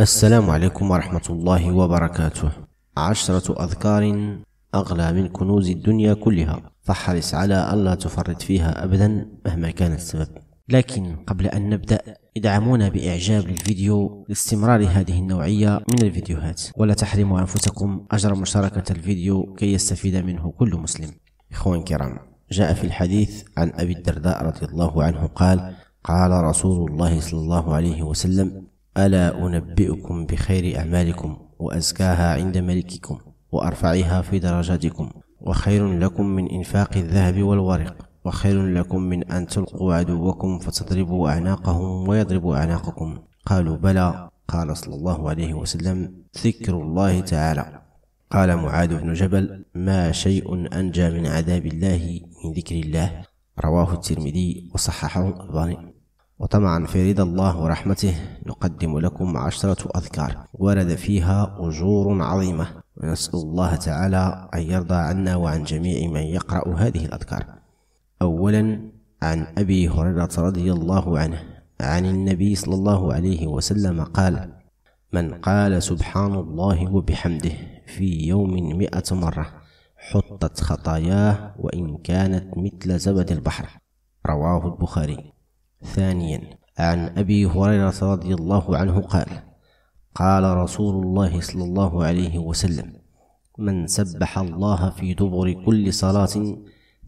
السلام عليكم ورحمة الله وبركاته. عشرة أذكار أغلى من كنوز الدنيا كلها. فاحرص على ألا تفرط فيها أبدا مهما كان السبب. لكن قبل أن نبدأ ادعمونا بإعجاب للفيديو لاستمرار هذه النوعية من الفيديوهات. ولا تحرموا أنفسكم أجر مشاركة الفيديو كي يستفيد منه كل مسلم. إخوان كرام جاء في الحديث عن أبي الدرداء رضي الله عنه قال قال رسول الله صلى الله عليه وسلم ألا أنبئكم بخير أعمالكم وأزكاها عند ملككم وأرفعها في درجاتكم وخير لكم من إنفاق الذهب والورق وخير لكم من أن تلقوا عدوكم فتضربوا أعناقهم ويضربوا أعناقكم. قالوا بلى. قال صلى الله عليه وسلم ذكر الله تعالى. قال معاذ بن جبل ما شيء أنجى من عذاب الله من ذكر الله. رواه الترمذي وصححه الألباني. وطمعا في رضا الله ورحمته نقدم لكم عشرة أذكار. ورد فيها أجور عظيمة. ونسأل الله تعالى أن يرضى عنا وعن جميع من يقرأ هذه الأذكار. أولا عن أبي هريرة رضي الله عنه عن النبي صلى الله عليه وسلم قال من قال سبحان الله وبحمده في يوم مئة مرة حطت خطاياه وإن كانت مثل زبد البحر رواه البخاري. ثانيا عن أبي هريرة رضي الله عنه قال قال رسول الله صلى الله عليه وسلم من سبح الله في دبر كل صلاة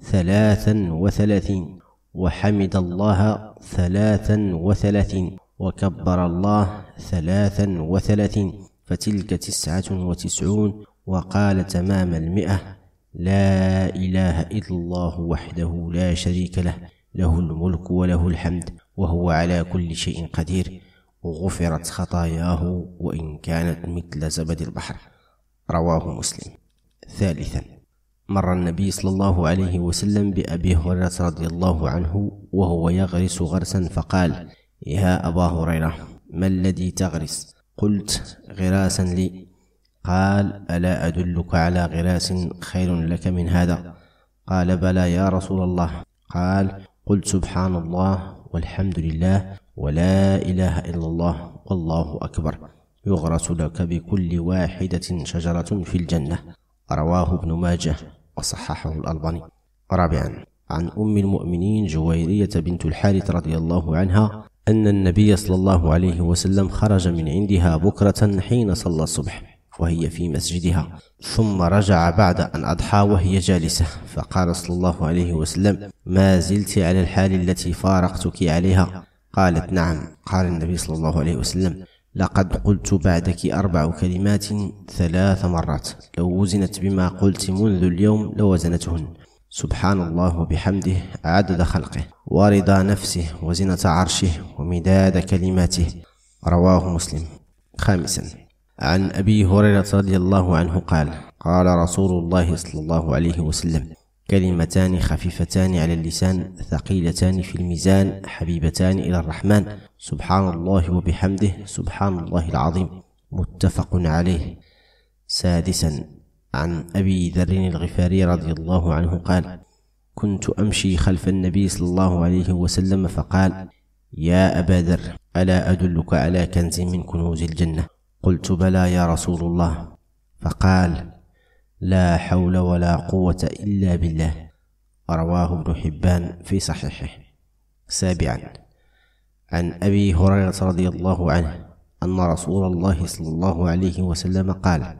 ثلاثا وثلاثين وحمد الله ثلاثا وثلاثين وكبر الله ثلاثا وثلاثين فتلك تسعة وتسعون وقال تمام المئة لا إله إلا الله وحده لا شريك له له الملك وله الحمد وهو على كل شيء قدير. غفرت خطاياه وإن كانت مثل زبد البحر. رواه مسلم. ثالثا. مر النبي صلى الله عليه وسلم بأبي هريرة رضي الله عنه وهو يغرس غرسا فقال يا أبا هريرة ما الذي تغرس؟ قلت غراسا لي. قال ألا أدلك على غراس خير لك من هذا؟ قال بلى يا رسول الله. قال قلت سبحان الله والحمد لله ولا إله إلا الله والله أكبر. يغرس لك بكل واحدة شجرة في الجنة. رواه ابن ماجه وصححه الألباني. رابعا عن أم المؤمنين جويرية بنت الحارث رضي الله عنها أن النبي صلى الله عليه وسلم خرج من عندها بكرة حين صلى الصبح. وهي في مسجدها. ثم رجع بعد أن أضحى وهي جالسة. فقال صلى الله عليه وسلم ما زلت على الحال التي فارقتك عليها؟ قالت نعم. قال النبي صلى الله عليه وسلم لقد قلت بعدك أربع كلمات ثلاث مرات. لو وزنت بما قلت منذ اليوم لوزنتهن. سبحان الله وبحمده عدد خلقه ورضا نفسه وزنة عرشه ومداد كلماته. رواه مسلم. خامسا. عن أبي هريرة رضي الله عنه قال قال رسول الله صلى الله عليه وسلم كلمتان خفيفتان على اللسان ثقيلتان في الميزان حبيبتان إلى الرحمن. سبحان الله وبحمده سبحان الله العظيم. متفق عليه. سادسا عن أبي ذر الغفاري رضي الله عنه قال كنت أمشي خلف النبي صلى الله عليه وسلم فقال يا أبا ذر ألا أدلك على كنز من كنوز الجنة؟ قلت بلى يا رسول الله. فقال لا حول ولا قوة إلا بالله. رواه ابن حبان في صحيحه. سابعا. عن أبي هريرة رضي الله عنه أن رسول الله صلى الله عليه وسلم قال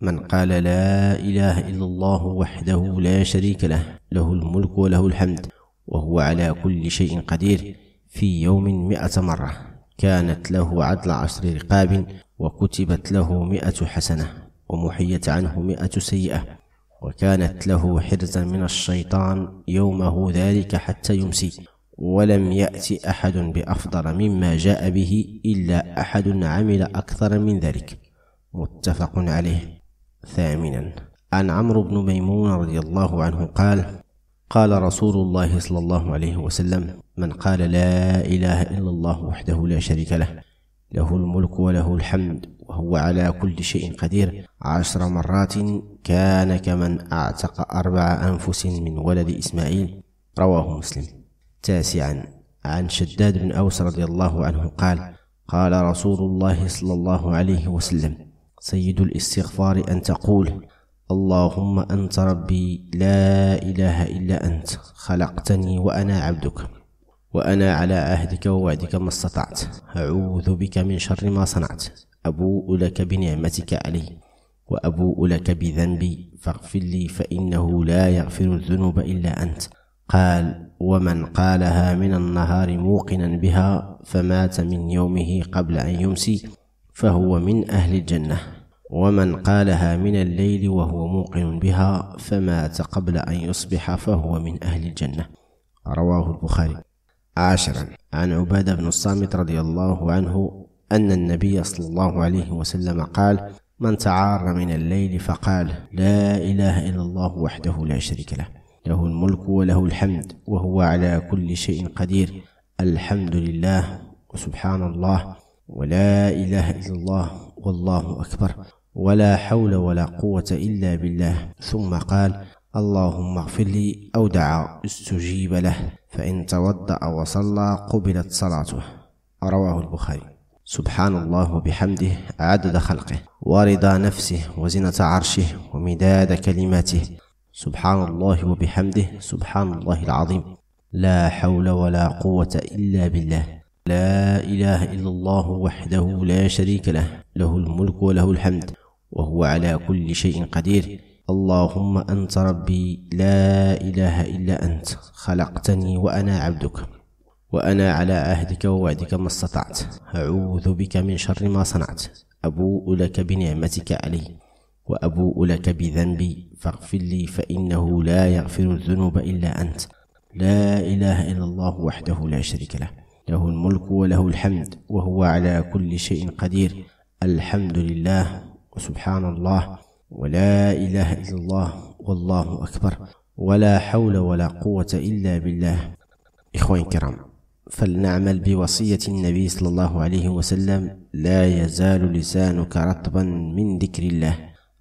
من قال لا إله إلا الله وحده لا شريك له له الملك وله الحمد وهو على كل شيء قدير في يوم مئة مرة كانت له عدل عشر رقاب وكتبت له مئة حسنة ومحيت عنه مئة سيئة وكانت له حرزا من الشيطان يومه ذلك حتى يمسي ولم يأت أحد بأفضل مما جاء به إلا أحد عمل أكثر من ذلك. متفق عليه. ثامنا. عن عمرو بن ميمون رضي الله عنه قال قال رسول الله صلى الله عليه وسلم من قال لا إله إلا الله وحده لا شريك له له الملك وله الحمد وهو على كل شيء قدير. عشر مرات كان كمن أعتق أربع أنفس من ولد إسماعيل. رواه مسلم. تاسعا. عن شداد بن أوس رضي الله عنه قال قال رسول الله صلى الله عليه وسلم سيد الاستغفار أن تقول اللهم أنت ربي لا إله إلا أنت خلقتني وأنا عبدك. وأنا على عهدك ووعدك ما استطعت. أعوذ بك من شر ما صنعت. أبوء لك بنعمتك علي. وأبوء لك بذنبي. فاغفر لي فإنه لا يغفر الذنوب إلا أنت. قال ومن قالها من النهار موقنا بها فمات من يومه قبل أن يمسي فهو من أهل الجنة. ومن قالها من الليل وهو موقن بها فمات قبل أن يصبح فهو من أهل الجنة. رواه البخاري. عاشرا. عن عبادة بن الصامت رضي الله عنه أن النبي صلى الله عليه وسلم قال من تعار من الليل فقال لا إله إلا الله وحده لا شريك له له الملك وله الحمد وهو على كل شيء قدير الحمد لله وسبحان الله ولا إله إلا الله والله أكبر ولا حول ولا قوة إلا بالله. ثم قال اللهم اغفر لي أو دعا استجيب له. فإن توضأ وصلى قبلت صلاته. رواه البخاري. سبحان الله وبحمده عدد خلقه ورضا نفسه وزنة عرشه ومداد كلماته. سبحان الله وبحمده سبحان الله العظيم. لا حول ولا قوة إلا بالله. لا إله إلا الله وحده لا شريك له. له الملك وله الحمد وهو على كل شيء قدير. اللهم أنت ربي لا إله إلا أنت خلقتني وأنا عبدك وأنا على عهدك ووعدك ما استطعت. أعوذ بك من شر ما صنعت. أبوء لك بنعمتك علي وأبوء لك بذنبي. فاغفر لي فإنه لا يغفر الذنوب إلا أنت. لا إله إلا الله وحده لا شريك له له الملك وله الحمد وهو على كل شيء قدير. الحمد لله وسبحان الله. ولا إله إلا الله والله أكبر. ولا حول ولا قوة إلا بالله. إخواني الكرام فلنعمل بوصية النبي صلى الله عليه وسلم. لا يزال لسانك رطبا من ذكر الله.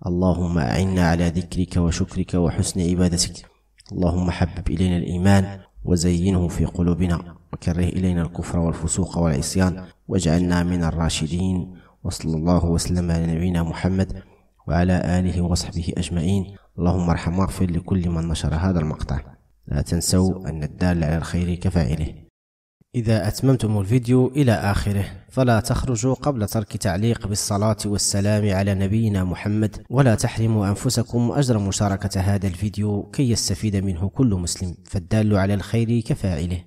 اللهم أعنا على ذكرك وشكرك وحسن عبادتك. اللهم حبب إلينا الإيمان وزينه في قلوبنا. وكره إلينا الكفر والفسوق والعصيان. واجعلنا من الراشدين. وصلى الله وسلم على نبينا محمد. وعلى آله وصحبه أجمعين. اللهم ارحم واغفر لكل من نشر هذا المقطع. لا تنسوا أن الدال على الخير كفاعله. إذا أتممتم الفيديو إلى آخره فلا تخرجوا قبل ترك تعليق بالصلاة والسلام على نبينا محمد ولا تحرموا أنفسكم أجر مشاركة هذا الفيديو كي يستفيد منه كل مسلم. فالدال على الخير كفاعله.